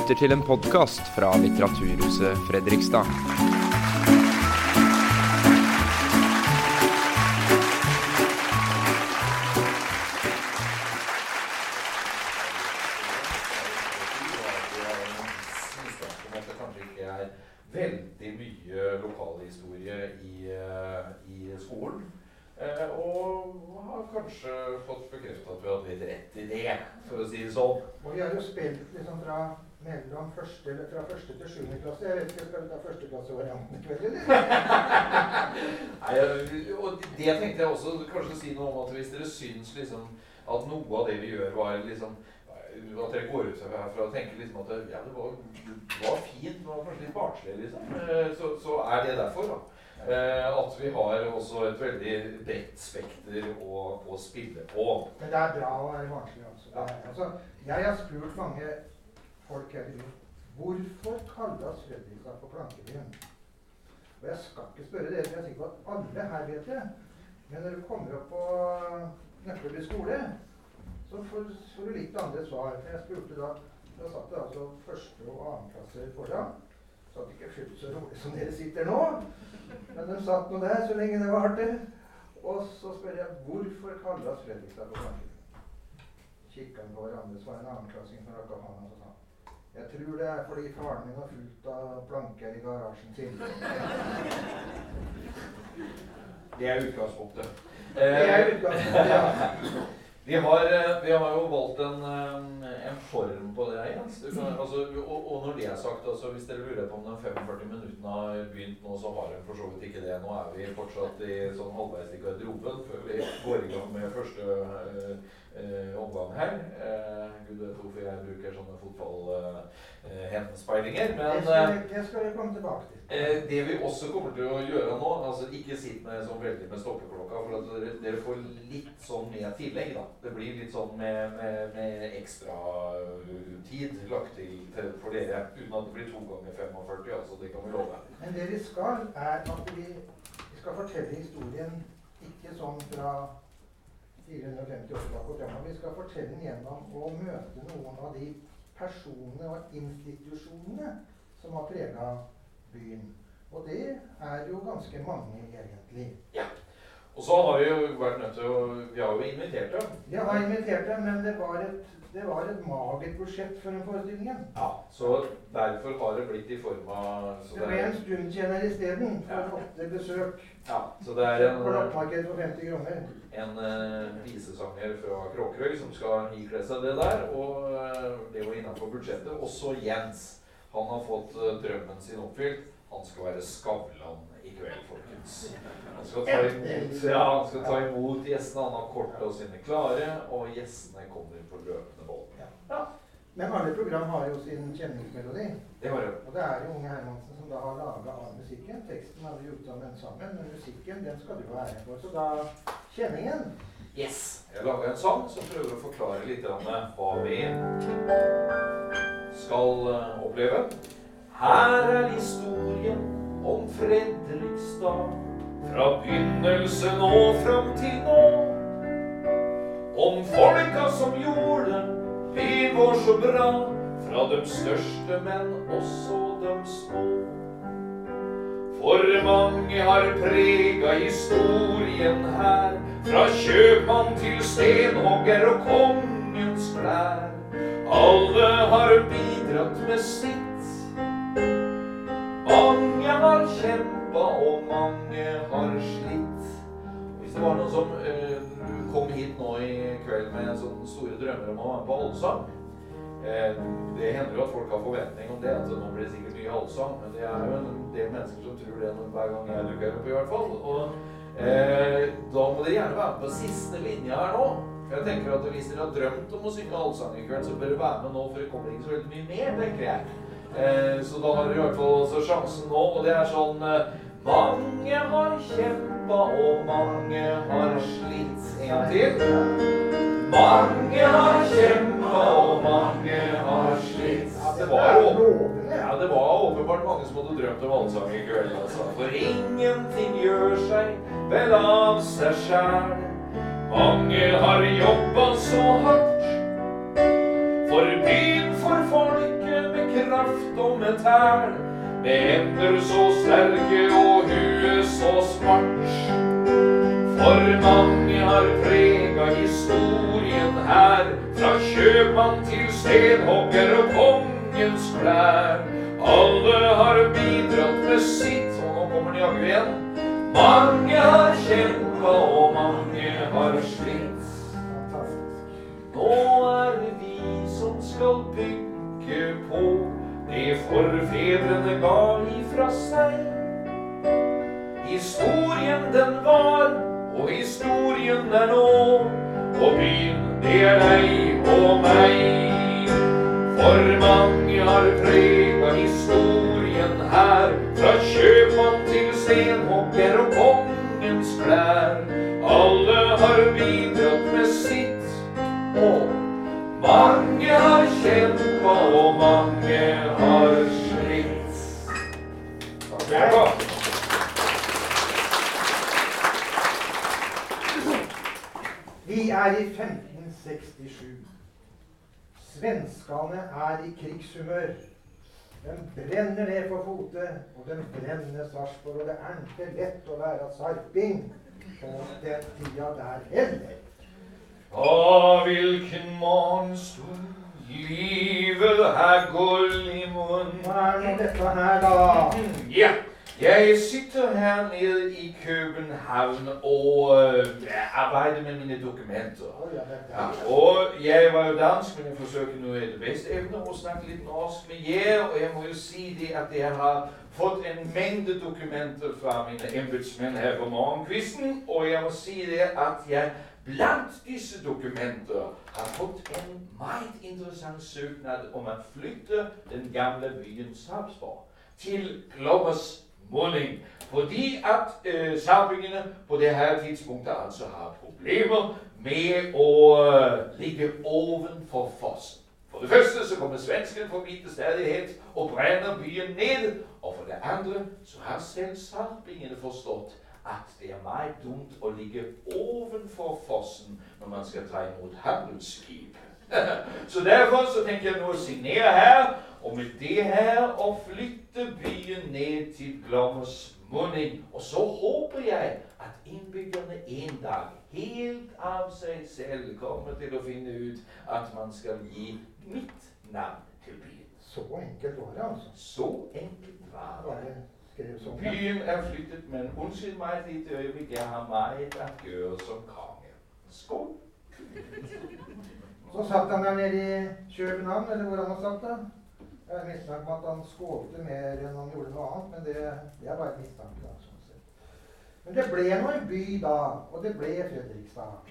lytter til en podkast fra Litteraturhuset Fredrikstad. Mellom første, fra første til sjuende klasse. Jeg vet ikke, Skal vi ta førsteklassevarianten i kveld, eller? Og det tenkte jeg også kanskje å si noe om at hvis dere syns liksom at noe av det vi gjør, var liksom at dere går ut herfra og tenker liksom at ja, det var, det var fint, det var kanskje litt barnslig, liksom, eh, så, så er det derfor. da. Eh, at vi har også et veldig bredt spekter å, å, spille på. Men det er bra å være barnslig. Altså. Ja. altså. Jeg har spurt mange folk her i hvorfor kalles Fredrikstad for Plankebyen. Og jeg skal ikke spørre dere, for jeg er sikker på at alle her vet det. Men når du kommer opp på Nøkkelby skole, så får, du litt andre svar. Jeg spurte da Da satt det altså første- og annenklasser foran. Satt ikke fullt så rolig som dere sitter nå. Men de satt nå der så lenge det varte. Og så spør jeg hvorfor kalles Fredrikstad for Plankebyen. Kikka på hverandre, så var en annenklassing som rakk opp og sa jeg tror det er fordi faren min har fullt av planker i garasjen sin. Det er utgangspunktet. Det er utgangspunktet, ja. Vi har, eh, vi har, jo valgt en, eh, en, form på det. Jens. Kan, altså, og, og, når det er sagt, altså, hvis dere lurer på om de 45 minuttene har begynt nå, så har de for så vidt ikke det. Nå er vi fortsatt i sånn halvveis i garderoben før vi går i gang med første omgang her. Eh, Gud vet hvorfor jeg bruker sånne fotballhendespeilinger. Øh, men det skal vi komme tilbake til. det vi også kommer til å gjøre nå altså Ikke sitt med sånn veldig med stoppeklokka, for at dere, dere får litt sånn med tillegg. da det blir litt sånn med, med, med ekstra tid lagt til, til, for dere. Uten at det blir to ganger 45. altså Det kan vi love. Men det vi skal, er at vi, vi skal fortelle historien ikke sånn fra 450 år tilbake og. Vi skal fortelle den gjennom å møte noen av de personene og institusjonene som har prega byen. Og det er jo ganske mange, egentlig. Ja. Og så har vi jo vært nødt til å Vi har jo invitert dem. Vi har invitert dem, men det var et, det var et magert budsjett for den forestillingen. Ja, Så derfor har det blitt i form av Det ble en stundtjener isteden for ja. åtte besøk. Ja, så det er en, for for 50 kroner. En uh, visesanger fra Kråkerøy som skal ikle seg det der. Og uh, det var innenfor budsjettet. Også Jens. Han har fått uh, drømmen sin oppfylt. Han skal være Skavlan i kveld, folkens. Han skal ta imot, ja, han skal ta imot gjestene. Han har korta sine klare, og gjestene kommer på løpende bånd. Ja. Men alle program har jo sin kjenningsmelodi. Det har jo. Og det er jo Unge Hermansen som da har laga all musikken. Teksten har vi gjort sammen sammen, men musikken den skal du ha ære for. Så da kjenningen. Yes. Jeg laga en sang som prøver å forklare litt hva vi skal eh, oppleve. Her er historien om Fredrikstad. Fra begynnelsen og fram til nå. Om folka som gjorde vi vår så bra. Fra de største, men også de små. For mange har prega historien her. Fra kjøpmann til stenhogger og kongens klær. Alle har bidratt med sitt mange har kjempa, og mange har slitt. Hvis det var noen som uh, kom hit nå i kveld med sånne store drømmer om å være med på allsang uh, Det hender jo at folk har forventning om det, at nå blir det sikkert mye allsang. Men det er jo en del mennesker som tror det hver gang jeg dukker opp, i hvert fall. Og uh, da må dere gjerne være med på siste linja her nå. Jeg tenker at Hvis dere har drømt om å synge allsang i kveld, så bør dere være med nå, for det kommer ikke så veldig mye mer, tenker jeg. Eh, så da har du i hvert fall også sjansen nå, og det er sånn eh, Mange har kjempa, og mange har slitt. En til. Mange har kjempa, og mange har slitt. Det var, ja, det var åpenbart mange som hadde drømt om allsang i kveld. Altså. For ingenting gjør seg vel av seg sjæl. Mange har jobba så hardt for byen, for med kraft og med tæl. Med hender så sterke og huet så smart. For mange har prega historien her, fra kjøpmann til stenhogger og kongens klær. Alle har bidratt med sitt, og nå kommer de jaggu igjen. Mange har kjempa, og mange har slitt. Nå er det vi som skal bygge på det forfedrene ga ifra seg. Historien den var, og historien er nå. Og byen, det er deg og meg. For mange har prega historien her, fra kjøpmann til stenhogger og kongens klær. Alle har bidratt med sitt, og mange har kjempa, og mange har slitt. Skal. Vi er i 1567. Svenskene er i krigshumør. De brenner ned for fote, og de brenner Sarpsborg. Og det er ikke lett å være sarping på den tida der heller. Å, hvilken morgenstund, livet er gull i munnen. Hva er nå dette her, da? Ja, jeg sitter her nede i København og uh, arbeider med mine dokumenter. Ja, og jeg var jo dansk, men jeg forsøker nå etter beste evne å snakke litt norsk med jer. Og jeg må jo si det at jeg har fått en mengde dokumenter fra mine embetsmenn her på morgenkvisten. Og jeg må si det at jeg blant disse dokumenter har fått en meget interessant søknad om å flytte den gamle byen Sarpsborg til Glommers munning. Fordi at eh, sarpingene på det her tidspunktet altså har problemer med å øh, ligge ovenfor fossen. For det første så kommer svensken forbi til stadighet og brenner byen ned. Og for det andre så har selv sarpingene forstått at det er meget dumt å ligge ovenfor fossen når man skal ta imot handelsskip. så derfor så tenker jeg nå å signere her, og med det her å flytte byen ned til Glommers munning. Og så håper jeg at innbyggerne en dag helt av seg selv kommer til å finne ut at man skal gi mitt navn til byen. Så enkelt var det, altså. Så enkelt var det. Skrev sånn. Byen er flyttet, men unnskyld meg et lite øyeblikk, jeg har meget å gjøre som konge. Skål! Så satt han der nede i København, eller hvor han har satt da. Jeg har mistanke om at han skålte mer enn han gjorde noe annet, men det, det er bare et mistanke. da, sånn sett. Men det ble nå en by da, og det ble Fredrikstad.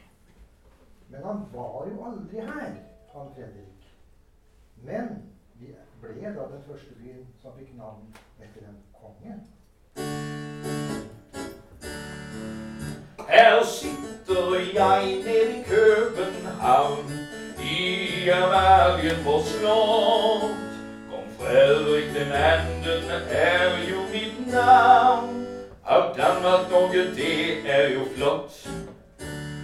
Men han var jo aldri her, han Fredrik. Men ble da den første byen som fikk navn etter en konge. Her sitter jeg nede i København, i Amalienborg slott. Kong Fredrik den anden er jo mitt navn. Av Danmark Norge, det er jo flott.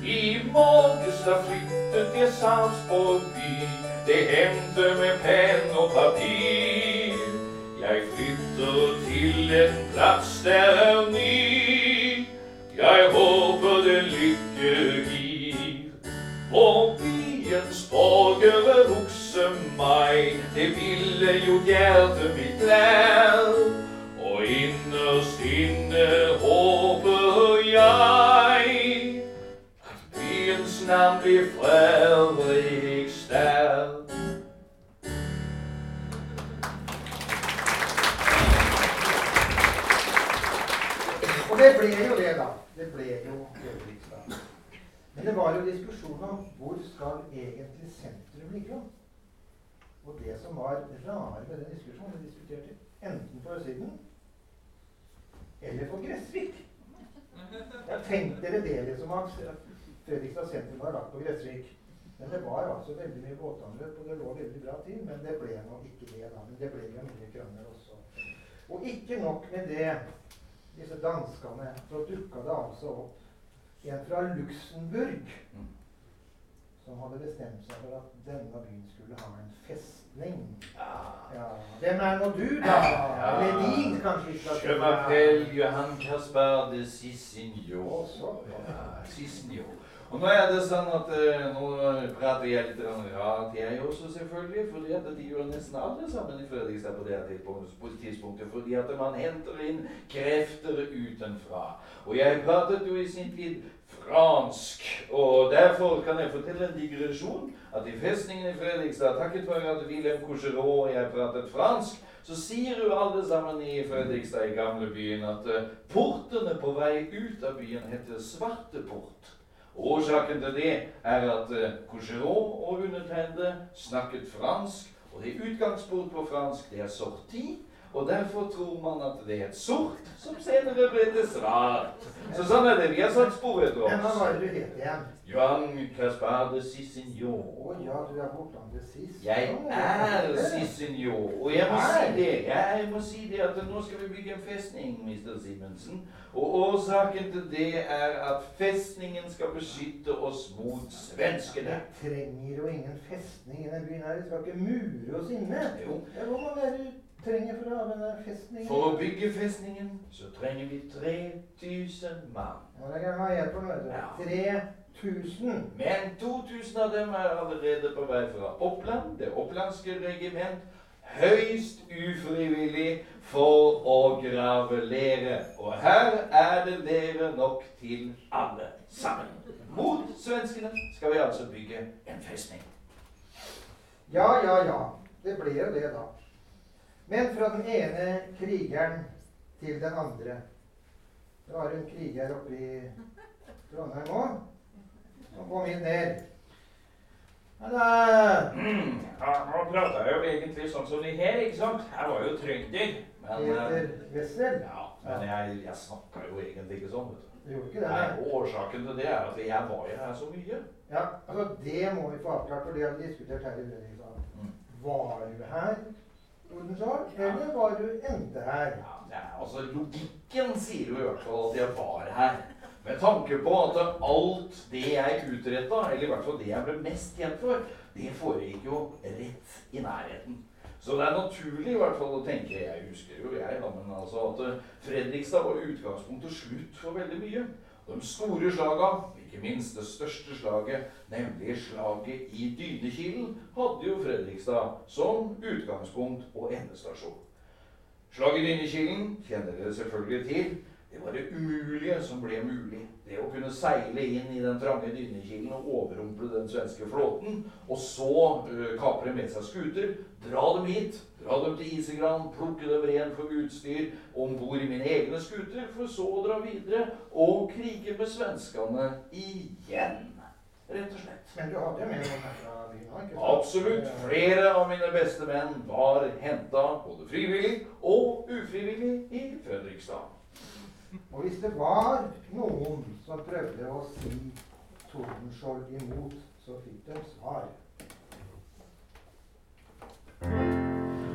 I morges da flyttet jeg Sarpsborg by. Det hendte med penn og papir. Jeg flytter til en plass der er ny. Jeg håper det lykke gir. Og byens borgere vokser meg, det ville jo hjertet mitt lær. Og innerst inne håper byens navn blir Fredrikstad. Og det ble jo det, da. Det ble jo Fredrikstad. Men det var jo diskusjon om hvor skal egentlig sentrum ligge. Og det som var rare med den diskusjonen, vi diskuterte enten på Østsiden eller på Gressvik. Jeg tenkte dere det liksom Fredrikstad sentrum var lagt på Gressvik. Men det var altså veldig mye båtanløp, og det lå veldig bra til. Men det ble nå ikke det, da. Men det ble jo mye krangler også. Og ikke nok med det disse danskene, så dukka det altså opp en fra Luxembourg som hadde bestemt seg for at denne byen skulle ha en festning. Ja. Ja, Hvem er nå du, da? Eller de, kanskje? Je m'appelle Johan Caspar de Cicinho. Ja, Cicinho. Og nå er det sånn at eh, nå prater jeg litt om rart, jeg også, selvfølgelig. fordi at de gjør nesten alle sammen i Fredrikstad på det tidspunktet. Fordi at man henter inn krefter utenfra. Og jeg pratet jo i sin tid fransk. Og derfor kan jeg fortelle en digresjon. At i festningen i Fredrikstad, takket være at Wilhelm Coucherot og jeg pratet fransk, så sier jo alle sammen i Fredrikstad, i gamlebyen, at eh, portene på vei ut av byen heter Svarteport. Årsaken til det er at uh, Coucherot og undertegnede snakket fransk, og det utgangspunkt på fransk det er sorti, og derfor tror man at det er et sort, som senere ble til svart. Så sånn er det vi har satt spor etter Men hva oss. var det du het igjen? Johan Caspar de Å Cicinho. ja, du er bortlandet sist. Jeg er det. Og jeg må si det. Jeg må si det at nå skal vi bygge en festning, mister Simensen. Og årsaken til det er at festningen skal beskytte oss mot svenskene. Vi trenger jo ingen festning i denne byen her. Vi skal ikke mure oss inne. Jo. Ja, må være det du trenger for å ha denne festningen? For å bygge festningen så trenger vi 3000 mann. Ja, det kan jeg hjelpe med. Ja. 3000. Men 2000 av dem er allerede på vei fra Oppland, det opplandske regiment. Høyst ufrivillig for å grave lere. Og her er det dere nok til alle sammen. Mot svenskene skal vi altså bygge en festning. Ja, ja, ja. Det ble jo det, da. Men fra den ene krigeren til den andre. Det var en kriger oppe i Trondheim òg, som kom inn ned. Men Ja, nå prater jeg jo egentlig sånn som de her, ikke sant? Her var jo trønder. Men, eh, Peter Wessel ja, men jeg, jeg snakka jo egentlig ikke sånn, vet du. Ikke det? Nei, årsaken til det er at jeg var jo her så mye. Ja, altså Det må vi få avklart, for det har vi diskutert her i Fredrikstad. Mm. Var du her, Tordenskjold, eller var du endte her? Ja, det er, altså Logikken sier jo i hvert fall at jeg var her. Med tanke på at alt det jeg utretta, eller i hvert fall det jeg ble mest kjent for, det foregikk jo rett i nærheten. Så det er naturlig i hvert fall å tenke Jeg husker jo jeg, da, men altså at Fredrikstad var utgangspunktet slutt for veldig mye. De store slaga, ikke minst det største slaget, nemlig slaget i Dynekilen, hadde jo Fredrikstad som utgangspunkt og endestasjon. Slaget i Dynekilen kjenner dere selvfølgelig til. Det var det umulige som ble mulig. Det å kunne seile inn i den trange Dynekilen og overrumple den svenske flåten, og så uh, kapre med seg skuter, dra dem hit, dra dem til Isegran, plukke dem ren for utstyr om bord i mine egne skuter, for så å dra videre og krige med svenskene igjen. Rett og slett. Men du hadde jo med noen her fra byen? Absolutt. Flere av mine beste menn var henta både frivillig og ufrivillig i Fredrikstad. Og hvis det var noen som prøvde å si Tordenskjold imot, så fikk de svar.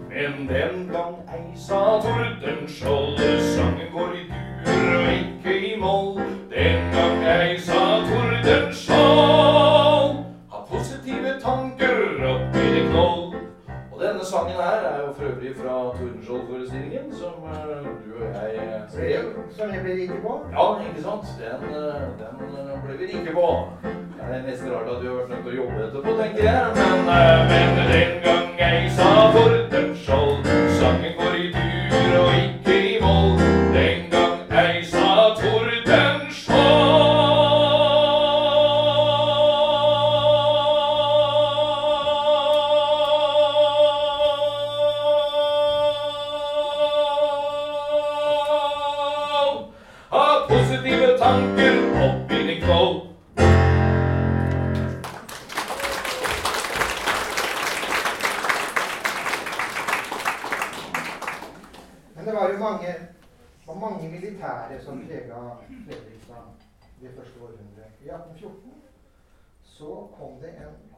Men den gang ei sa Tordenskjold, sangen går i duer og ikke i moll. Den gang ei sa sangen her er jo for øvrig fra Tordenskjold-forestillingen, som eh, du og jeg eh, skrev. Som jeg ble rike på? Ja, ikke sant? Den, eh, den ble vi rike på. Det er nesten rart at du har vært nødt til å jobbe etterpå, tenker jeg. Men, men den gang jeg sa Tordenskjold,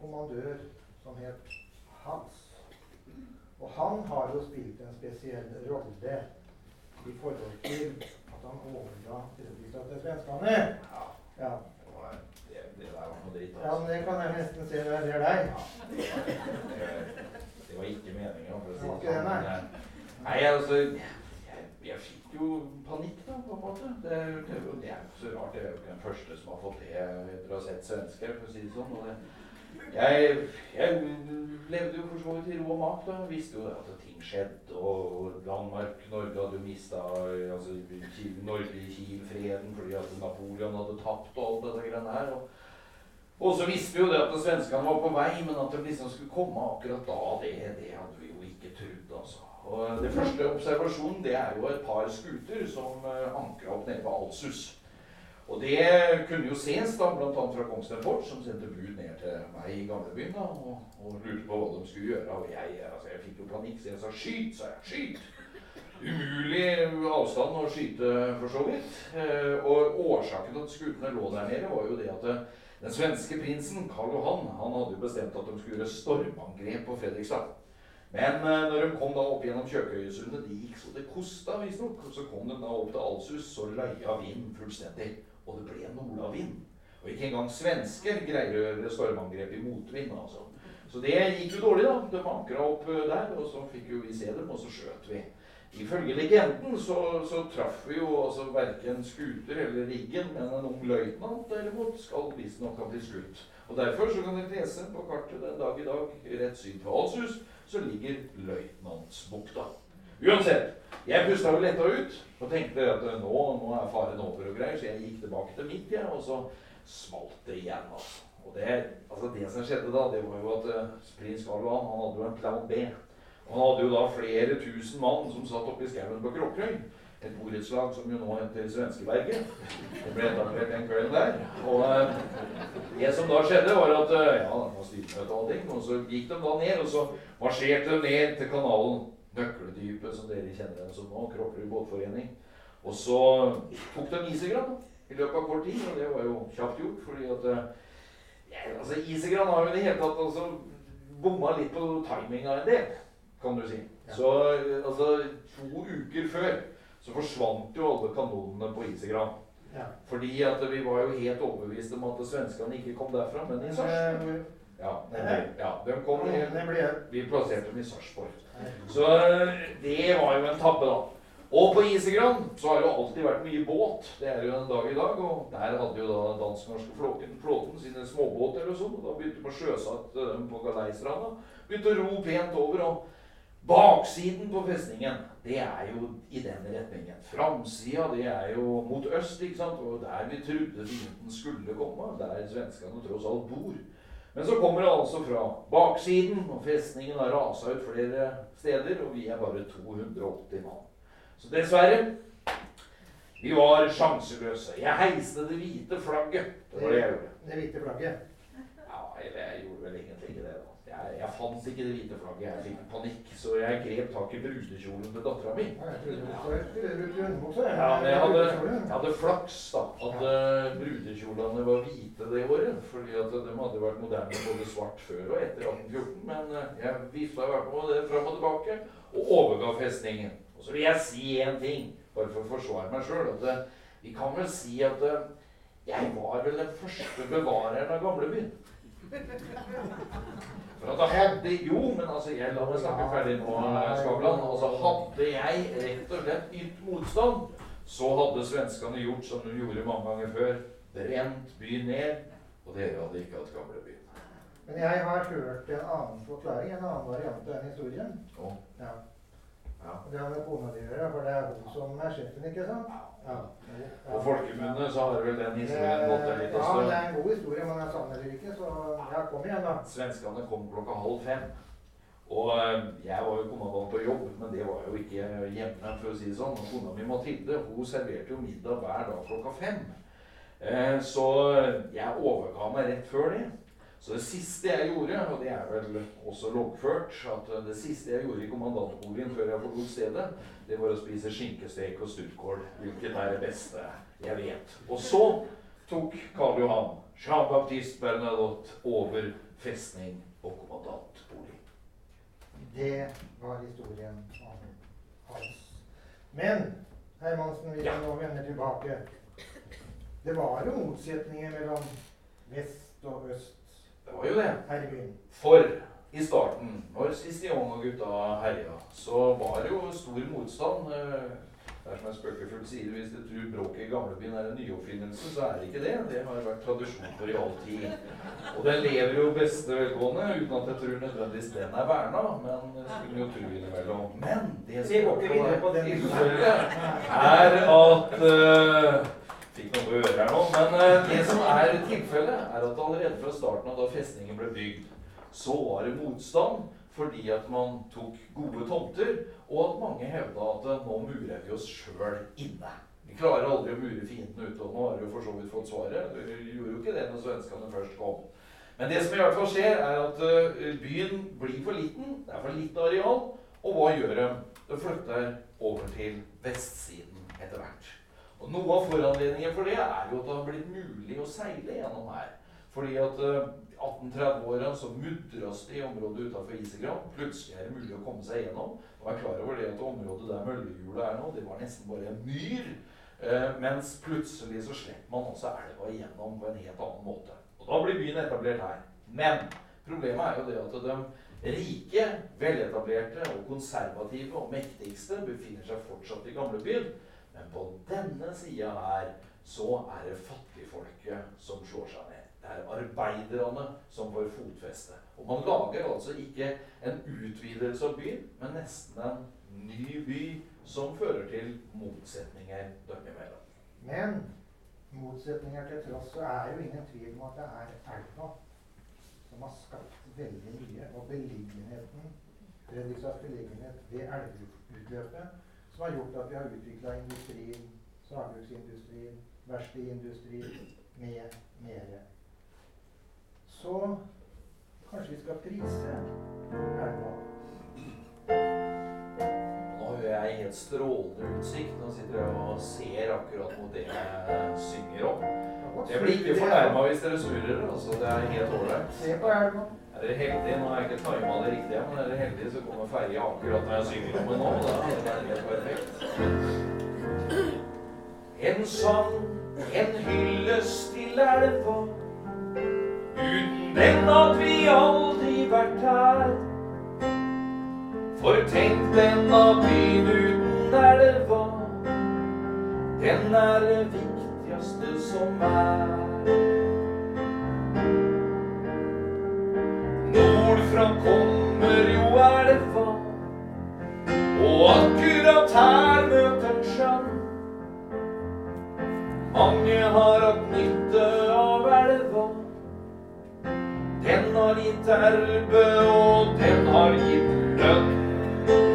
kommandør som het Hans. Og han har jo spilt en spesiell rolle i forhold til at han overga Fredrikstad til svenskene. Ja, Ja. det, det, det der var noe dritt, Ja, men det kan jeg nesten se når jeg ser deg. Det var ikke meninga, for å si Det det det, sånn. nei. Nei, altså jeg, jeg fikk jo panikk, da, på en måte. Det, er jo- det, det er så rart. Jeg er jo ikke den første som har fått det etter å ha sett svensker, for å si det sånn. Jeg, jeg levde jo for så vidt i ro og mak. da, Visste jo at ting skjedde. Og Danmark, Norge hadde jo mista altså, Norge Kiel-freden fordi at Napoleon hadde tapt og alt dette greiene her. Og, så visste vi jo det at svenskene var på vei, men at de liksom skulle komme akkurat da, det, det hadde vi jo ikke trodd, altså. Og det første observasjonen det er jo et par skuter som uh, ankra opp nede ved Alsus. Og det kunne jo ses da, bl.a. fra Kongsberg Fort, som sendte bud ned til meg i gamlebyen da, og, og lurte på hva de skulle gjøre. Og jeg, altså, jeg fikk jo panikk, så jeg sa 'skyt', sa jeg. 'Skyt'! Umulig avstand å skyte, for så vidt. Eh, og årsaken til at skutene lå der nede, var jo det at eh, den svenske prinsen, Karl Johan, han hadde jo bestemt at de skulle gjøre stormangrep på Fredrikstad. Men eh, når de kom da opp gjennom Kjøkøysundet, det gikk så det kosta visstnok, så kom de da opp til Alsus, så leia vinden fullstendig. Og det ble nordavind. Og ikke engang svensker greier stormangrep i motvind. altså. Så det gikk jo dårlig, da. De ankra opp eh, der, og så fikk jo vi se dem, og så skjøt vi. Ifølge legenden så, så traff vi jo altså verken skuter eller riggen, men en ung løytnant derimot skal visstnok ha blitt skutt. Og Derfor så kan dere lese på kartet den dag i dag, rett syd for Alshus, så ligger Løytnantsbukta. Uansett, jeg pusta jo letta ut og tenkte at nå, nå er faren over og greier, så jeg gikk tilbake til mitt, jeg, og så smalt det igjen. altså. Og det, altså det som skjedde da, det var jo at eh, prins Karl Johan han hadde jo en plan B. Og han hadde jo da flere tusen mann som satt oppe i skauen på Kråkerøy. Et borettslag som jo nå heter Svenskeberget. Det ble etablert den kvelden der. Og eh, det som da skjedde, var at eh, ja, det var styremøte og allting, og så gikk de da ned, og så marsjerte de ned til kanalen Nøkkeldypet, som dere kjenner den som nå, Kroppelig båtforening. Og så tok de Isegran i løpet av kort tid, og det var jo kjapt gjort, fordi at eh, ja, altså Isegran har jo i det hele tatt altså bomma litt på timinga en del, kan du si. Så eh, altså to uker før så forsvant jo alle kanonene på Isegran. Ja. Fordi at vi var jo helt overbevist om at svenskene ikke kom derfra, men i Sars. Ja, nemlig. ja, de kom vi plasserte dem i Sarpsborg. Så eh, det var jo en tabbe, da. Og på Isegran så har det jo alltid vært mye båt. Det er jo en dag i dag. Og der hadde jo da dansk-norske flåten, flåten sine småbåter og sånn. Og da begynte de å sjøsette dem på Galeistranda. Begynte å ro pent over. Og baksiden på festningen, det er jo i den retningen. Framsida, det er jo mot øst, ikke sant. Og der vi trodde vinden skulle komme. Der svenskene tross alt bor. Men så kommer det altså fra baksiden, og festningen har rasa ut flere steder, og vi er bare 280 mann. Så dessverre Vi var sjanseløse. Jeg heiste det hvite flagget. Det var det jeg gjorde. det hvite flagget. Ja, eller jeg gjorde vel ingenting i det, da. Jeg, jeg fant ikke det hvite flagget. Jeg fikk panikk, så jeg grep tak i brudekjolen til dattera mi. Ja, men jeg hadde, jeg hadde flaks, da. At uh, brudekjolene var hvite det året. Fordi at de hadde vært moderne både svart før og etter 1814. Men eh, jeg vifta i hvert fall det fram og tilbake, og overga festningen. Og så vil jeg si én ting, bare for å forsvare meg sjøl. Eh, vi kan vel si at eh, jeg var vel den første bevareren av gamlebyen. For at da hadde Jo, men altså, jeg la meg snakke ferdig nå, Skavlan. Altså, hadde jeg rett og slett ytt motstand, så hadde svenskene gjort som de gjorde mange ganger før. Brent byen ned. Og dere hadde ikke hatt gamlebyen. Men jeg har hørt en annen forklaring, en annen variant av den historien. Oh. Ja. ja. Og Det har med kona di å gjøre, for det er hun som er sjefen, ikke sant? Ja. På folkemunne så har vel den historien gått en liten ja, det er en god historie, men jeg savner det ikke, så ja, kom igjen, da. Svenskene kom klokka halv fem. Og eh, jeg var jo kommandant på jobb, men det var jo ikke hjemme, for å si det sånn. Og kona mi Mathilde hun serverte jo middag hver dag klokka fem. Eh, Så jeg overga meg rett før det. Så det siste jeg gjorde, og det er vel også loggført, at det siste jeg gjorde i kommandantboligen før jeg forlot stedet, det var å spise skinkestek og stuttkål, hvilket er det beste jeg vet. Og så tok Karl Johan, Jean-Baptiste Bernadotte, over festning og kommandantbolig. Det var historien om hans. Men Hermansen, vi Ja. nå vender tilbake. Det var jo motsetninger mellom vest og øst Det var jo det. For i starten, når Sistiong og gutta herja, så var det jo stor motstand. Eh, Det er som en spøkefullt sier, hvis du tror bråket i gamlebyen er en nyoppfinnelse, så er det ikke det. Det har vært tradisjon for i all tid. Og den lever jo beste velgående, uten at jeg tror nødvendigvis den er verna. Men skulle jo tro innimellom. Men det som er, er at eh, Fikk noe øret her nå. Men eh, det som er tilfellet, er at allerede fra starten av da festningen ble bygd, så var det motstand fordi at man tok gode tomter, og at mange hevda at eh, nå murer vi oss sjøl inne. Vi klarer aldri å mure fienden ute, og nå har vi jo for så vidt fått svaret. Vi gjorde jo ikke det når svenskene først kom. Men det som i hvert fall skjer, er at eh, byen blir for liten. Det er for lite areal. Og hva gjør de? De flytter over til vestsiden etter hvert. Og Noe av foranledningen for det er jo at det har blitt mulig å seile gjennom her. Fordi at uh, 1830-åra så mudres det i området utafor Isegran. Plutselig er det mulig å komme seg gjennom. Og er klar over det at området der møllehjulet er nå, det var nesten bare en myr. Uh, mens plutselig så slipper man også elva igjennom på en helt annen måte. Og da blir byen etablert her. Men problemet er jo det at de rike, veletablerte og konservative og mektigste befinner seg fortsatt i gamlebyen. Men på denne sida her så er det fattigfolket som slår seg ned. Det er arbeiderne som får fotfeste. Og man lager altså ikke en utvidelse av byen, men nesten en ny by som fører til motsetninger dem imellom. Men motsetninger til tross, så er jo ingen tvil om at det er elva som har skapt veldig mye. Og beliggenheten, beliggenhet ved elvutløpet, som har gjort at vi har utvikla industrien, sagbruksindustrien, verkstedindustrien med mere. Så kanskje vi skal prise elva. Nå hører jeg helt strålende utsikt. Nå sitter jeg og ser akkurat mot det jeg synger om. Jeg blir ikke fornærma hvis dere surrer. Altså, det er helt ålreit. Se på elva. Er det heldige? Nå har jeg ikke tima det riktig, men er dere heldige, så kommer ferja akkurat når jeg synger om det nå. Da er det perfekt. En sang, en hyllest til elva. Uten den hadde vi aldri vært her. For tenk denne byen uten elva. Den er det viktigste som er. Kommer jo elva, og akkurat her møter den sjøen. Mange har hatt nytte av elva. Den har gitt erbe, og den har gitt lønn.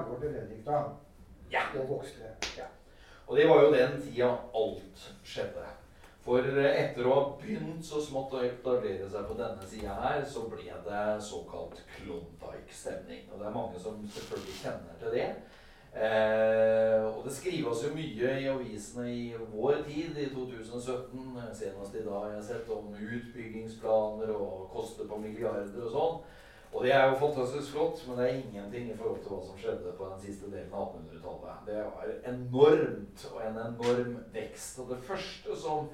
Alvor til Fredrikstad. Ja. Og vokste. Ja. Og det var jo den tida alt skjedde. For etter å ha begynt så smått å etablere seg på denne sida her, så ble det såkalt Klondyke-stemning. Og det er mange som selvfølgelig kjenner til det. Eh, og det skrives jo mye i avisene i vår tid, i 2017. Senest i dag jeg har sett om utbyggingsplaner og koster på milliarder og sånn. Og det er jo fantastisk flott, men det er ingenting i forhold til hva som skjedde på den siste delen av 1800-tallet. Det var enormt, og en enorm vekst. Og det første som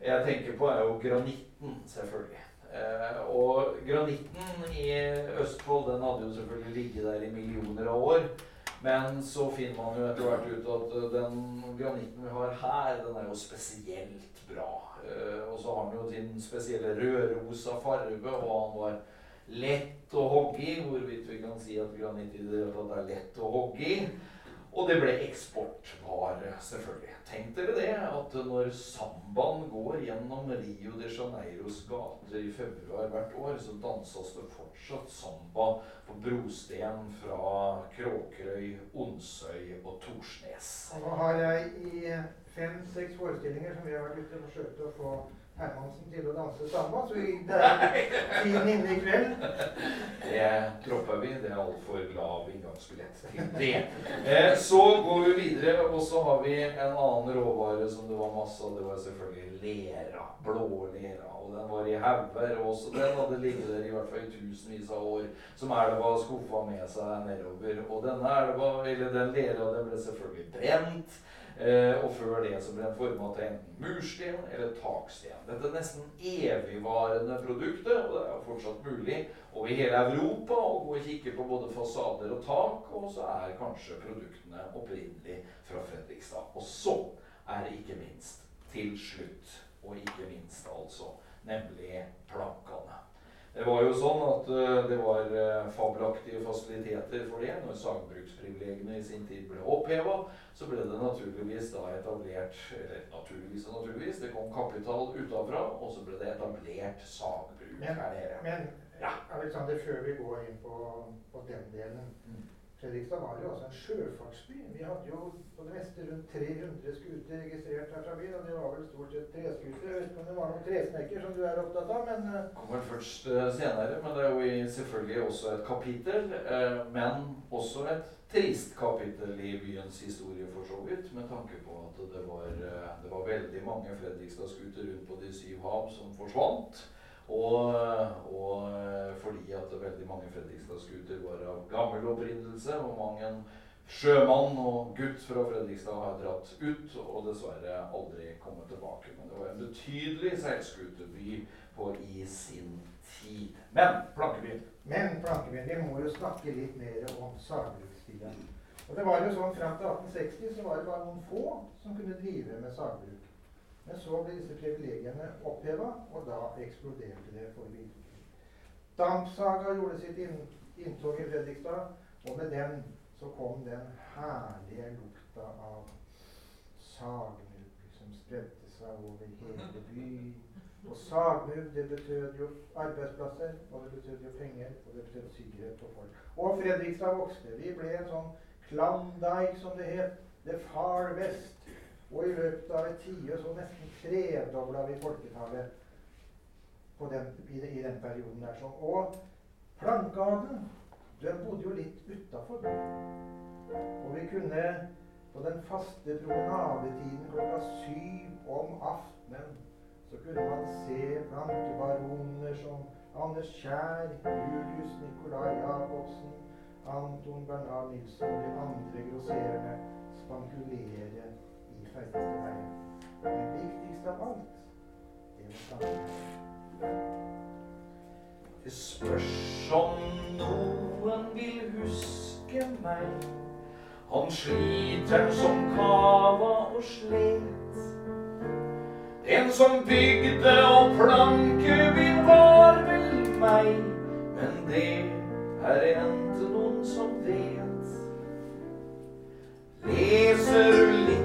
jeg tenker på, er jo granitten, selvfølgelig. Eh, og granitten i Østfold den hadde jo selvfølgelig ligget der i millioner av år. Men så finner man jo etter hvert ut at eh, den granitten vi har her, den er jo spesielt bra. Eh, og så har den jo sin spesielle rødrosa farge, og han var lett å hogge i. Hvorvidt vi kan si at granitt i det hele tatt er lett å hogge i. Og det ble eksportvare, selvfølgelig. Tenk dere det, at når sambaen går gjennom Rio de Janeiros gater i februar hvert år, så danses det fortsatt samba på brosten fra Kråkerøy, Onsøy og Torsnes. Nå har jeg i fem-seks forestillinger som vi har vært ute og forsøkt å få Hermansen til å danse samba, så det er tiden inne i kveld. Det dropper vi. Det er altfor lav inngangsbillett til det. Eh, så går vi videre, og så har vi en annen råvare som det var masse av. Det var selvfølgelig lera. Blå lera. Og den var i hauger. Også den hadde ligget der i hvert fall i tusenvis av år. Som elva skuffa med seg nedover. Og denne elva, eller den lera, den ble selvfølgelig brent. Eh, og før det så ble den forma til enten mursten eller taksten. Dette er nesten evigvarende produktet, og det er jo fortsatt mulig over hele Europa å gå og kikke på både fasader og tak, og så er kanskje produktene opprinnelig fra Fredrikstad. Og så er det ikke minst til slutt, og ikke minst altså, nemlig plankene. Det var jo sånn at uh, det var uh, fabelaktige fasiliteter for det. Når sagbruksprivilegiene i sin tid ble oppheva, så ble det naturligvis da etablert Eller naturligvis og naturligvis, det kom kapital utafra, og så ble det etablert sagbruk men, her nede. Men ja. Alexander, før vi går inn på, på den delen mm. Fredrikstad var jo også en sjøfartsby. Vi hadde jo på det meste rundt 300 skuter registrert her fra byen. Og det var vel stort sett treskuter. Jeg vet ikke om det var noen tresnekker som du er opptatt av, men uh, Kommer først uh, senere, men det er jo selvfølgelig også et kapittel. Uh, men også et trist kapittel i byens historie, for så vidt. Med tanke på at det var, det var veldig mange Fredrikstad-skuter rundt på de syv hav som forsvant. Og, og, fordi at veldig mange Fredrikstad-skuter var av gammel opprinnelse, og mange sjømann og gutt fra Fredrikstad har dratt ut og dessverre aldri kommet tilbake. Men det var en betydelig seilskuterby på i sin tid. Men Plankebyen. Men Plankebyen, vi må jo snakke litt mer om sagbrukstida. Og det var jo sånn Fram til 1860 så var det bare noen få som kunne drive med sagbruk. Men så ble disse privilegiene oppheva, og da eksploderte det for virkelig. Dampsaga gjorde sitt inntog i Fredrikstad, og med den så kom den herlige lukta av sagmugg som spredte seg over hele byen. Og sagmugg det betød jo arbeidsplasser, og det betød jo penger, og det betød sikkerhet for folk. Og Fredrikstad vokste. Vi ble en sånn Klondyke, som det het. The Far West. Og i løpet av et tiår så nesten tredobla vi folketallet den, i, i, den perioden der. Så. Og plankeadelen, den bodde jo litt utafor. Og vi kunne på den faste promenadetiden klokka syv om aftenen så kunne man se plankebaroner som Anders Kjær, Julius Nikolai Jacobsen, Anton Bernard Nilsen og de andre grosserende spankulere færreste veien. Men viktigst av alt, det er snakke Det spørs om noen vil huske meg. Han sliter som kava og slet. En som bygde og plankebyen var vel meg, men det er endte noen som vet. Leser du litt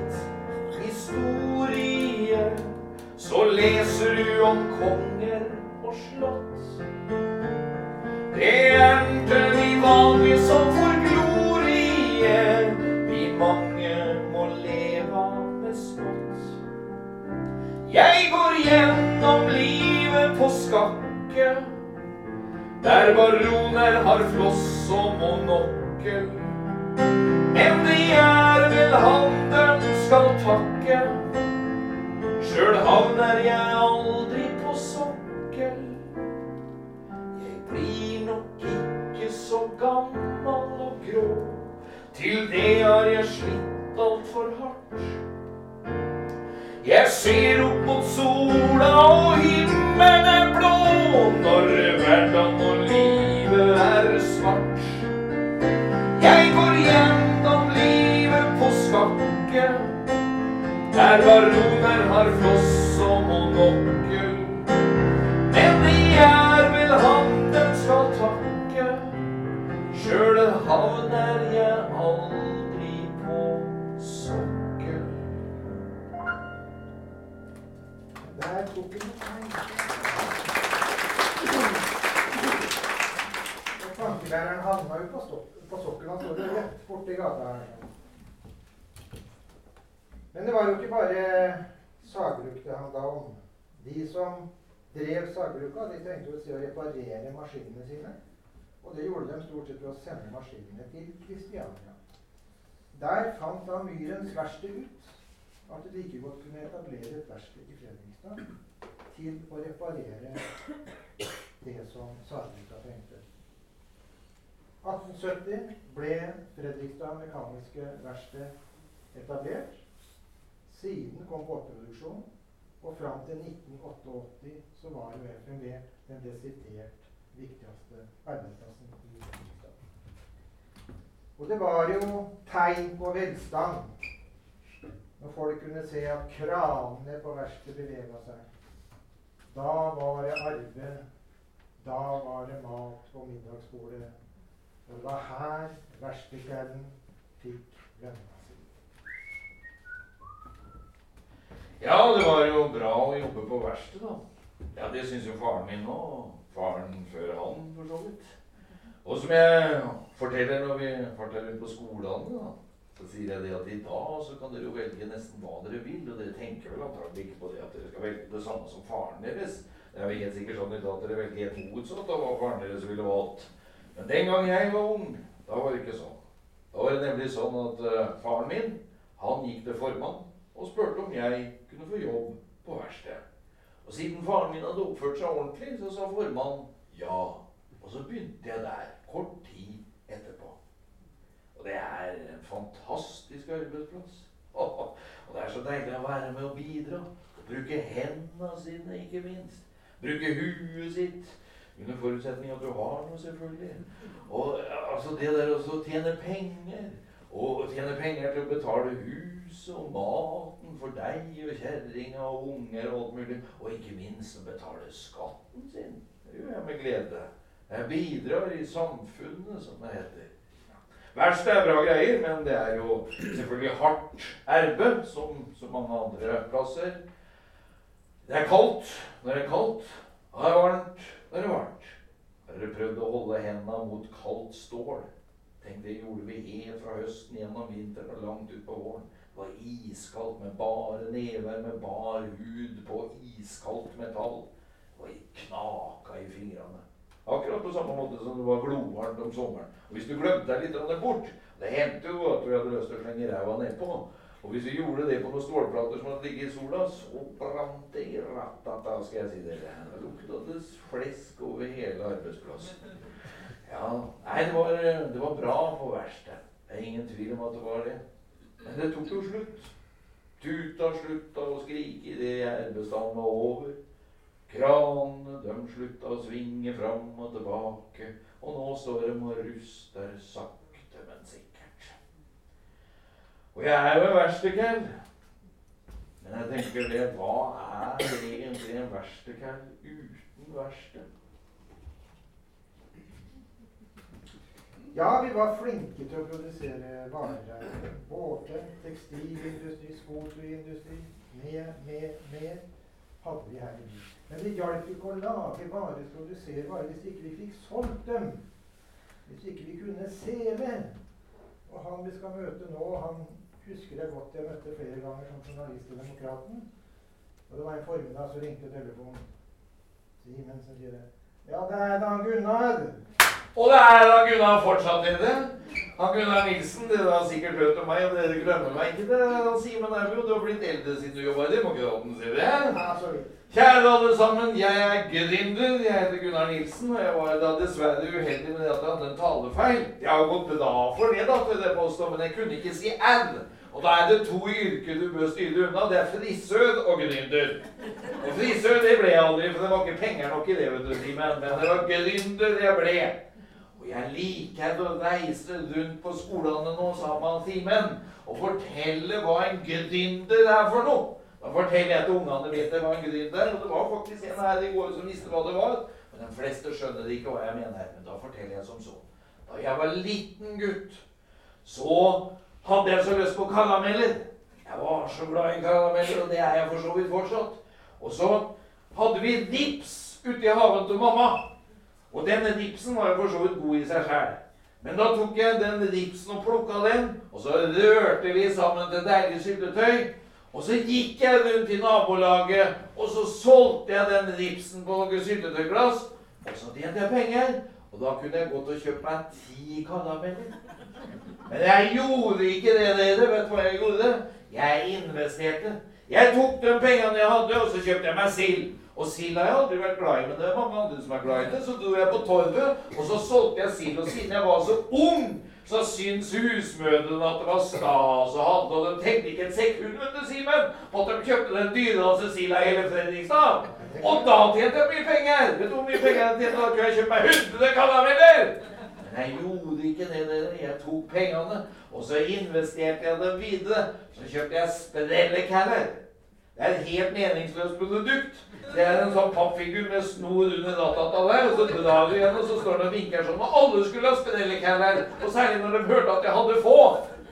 historie, så leser du om konger og slott. Det endte de vanlige som får glorie, vi mange må leve med smått. Jeg går gjennom livet på skakke, der baroner har floss og monokkel. Men det er vel handelen skal takke. Sjøl havner jeg aldri på sokkel. Jeg blir nok ikke så gammel og grå. Til det har jeg slitt altfor hardt. Jeg ser opp mot sola, og himmelen er blå. Når hverdagen og livet er svart. Jeg går skakke. Der baroner har floss og monokkel. Men det er vel han den skal takke. Sjøl havner jeg aldri på sokkel. Der tok Plankelæreren havna jo på, på sokkelen. Han står rett borti gata her. Men det var jo ikke bare sagbruk det handla om. De som drev sagbruka, de trengte jo å reparere maskinene sine. Og det gjorde de stort sett ved å sende maskinene til Kristiania. Der fant da Myrens verksted ut at det like godt kunne etablere et verksted i Fredrikstad til å reparere det som sagbruka trengte. 1870 ble Fredrikstad Mekaniske Verksted etablert. Siden kom båtproduksjon, og fram til 1988 så var jo FMV den desidert viktigste arbeidsplassen i Fredrikstad. Og det var jo tegn på velstand når folk kunne se at kranene på verkstedet bevega seg. Da var det arbeid. Da var det mat på middagsbordet. Og det var her verkstedkvelden fikk lønna si. Ja, det var jo bra å jobbe på verksted, da. Ja, det syns jo faren min og faren før han, for så vidt. Og som jeg forteller når vi forteller på skolene, da, så sier jeg det at i dag så kan dere jo velge nesten hva dere vil, og dere tenker vel antagelig ikke på det at dere skal velge det samme som faren deres. Det er jo helt sikkert sånn at dere velger helt motsatt av hva faren deres ville valgt. Men den gang jeg var ung, da var det ikke sånn. Da var det nemlig sånn at uh, faren min, han gikk til formann og spurte om jeg kunne få jobb på verkstedet. Og siden faren min hadde oppført seg ordentlig, så sa formannen ja. Og så begynte jeg der, kort tid etterpå. Og det er en fantastisk arbeidsplass. Og det er så deilig å være med og bidra. Og bruke hendene sine, ikke minst. Bruke huet sitt. Under forutsetning at du har noe, selvfølgelig. Og altså det der å tjene penger. Og tjene penger til å betale huset og maten for deg og kjerringa og unger og alt mulig. Og ikke minst å betale skatten sin. Det gjør jeg med glede. Jeg bidrar i samfunnet, som det heter. Verst er bra greier, men det er jo selvfølgelig hardt arbeid, som så mange andre plasser. Det er kaldt når det er kaldt. Og det er varmt når det er varmt. Har dere prøvd å holde hendene mot kaldt stål? Tenk, det gjorde vi helt fra høsten gjennom vinteren og langt ut på våren. Det var iskaldt med bare never med bar hud på iskaldt metall. Og det knaka i fingrene. Akkurat på samme måte som det var glovarmt om sommeren. Og hvis du glemte deg litt bort Det hendte jo at du hadde lyst til å slenge ræva nedpå. Og hvis vi gjorde det på noen stålplater som hadde ligget i sola, så brant det i ratata, skal jeg si dere. Det lukta flesk over hele arbeidsplassen. Ja, Nei, det var, det var bra på verkstedet. Det er ingen tvil om at det var det. Men det tok jo slutt. Tuta slutta å skrike idet gjerdebestanden var over. Kranene de slutta å svinge fram og tilbake, og nå står de og ruster sakte, men sikkert. Og jeg er jo en verkstedkall. Men jeg tenker det, hva er egentlig en verkstedkall uten verksted? Ja, vi var flinke til å produsere varer. Båter, tekstilindustri, skotuindustri. Mer, mer, mer hadde vi her i byen. Men det hjalp ikke å lage varer, produsere varer, hvis ikke vi fikk solgt dem. Hvis ikke vi kunne selge. Og han vi skal møte nå, han husker jeg godt jeg møtte flere ganger som journalist i Demokraten. Og det var en formiddag så ringte telefonen. Simensen sier det. Ja, det er Dan Gunnar. Og det er da Gunnar fortsatt i det. Han Gunnar Nilsen, dere har sikkert hørt om meg, og dere glemmer meg ikke. det. Han sier er jo, du har blitt eldre siden du jobba i Demokraten, sier det. Ja, så det? Kjære alle sammen, jeg er gründer. Jeg heter Gunnar Nilsen, og jeg var da dessverre uheldig med det at jeg hadde en talefeil. Jeg har gått bra for det, da, til det påstå, men jeg kunne ikke si R. Og da er det to yrker du bør styre unna. Det er frisør og gründer. Og frisør det ble jeg aldri, for det var ikke penger nok i det, vet du, Simen. Men det var gründer jeg ble. Jeg liker å reise rundt på skolene nå, sa man Simen, og fortelle hva en gründer er for noe. Da forteller jeg til ungene mine hva en gründer er, og det var faktisk en her i går som visste hva det var. Men de fleste skjønner ikke hva jeg mener. Men da forteller jeg som så. Da jeg var liten gutt, så hadde jeg så lyst på karameller. Jeg var så glad i karameller, og det er jeg for så vidt fortsatt. Og så hadde vi dips ute i haven til mamma. Og denne dipsen var jo for så vidt god i seg sjæl. Men da tok jeg den dipsen og plukka den, og så rørte vi sammen til deilig syltetøy. Og så gikk jeg rundt i nabolaget, og så solgte jeg den dipsen på noen syltetøyglass. Og så tjente jeg penger, og da kunne jeg gått og kjøpt meg ti karameller. Men jeg gjorde ikke det, dere. Vet du hva jeg gjorde? Jeg investerte. Jeg tok de pengene jeg hadde, og så kjøpte jeg meg sild. Og sild har jeg aldri vært glad i, men det er mange andre som er glad i det. Så dro jeg på torvet, og så solgte jeg sild. Og siden jeg var så ung, så syns husmødrene at det var stas å handle. Og de tenkte ikke et sekund, vet du, Simen, på at de kjøpte den dyreste silda i hele Fredrikstad. Og da tjente jeg mye penger. Vet du hvor mye penger jeg tjente? Da kunne jeg kjøpt meg 100 karameller. Men jeg gjorde ikke det, dere. Jeg tok pengene, og så investerte jeg dem videre. Så kjøpte jeg sprellecaller. Det er et helt meningsløst produkt. Det er en sånn pappfigur med snor under ratata der, og så drar du igjen, og så står han og vinker sånn. Og alle skulle ha sprellecaller, og særlig når de hørte at jeg hadde få.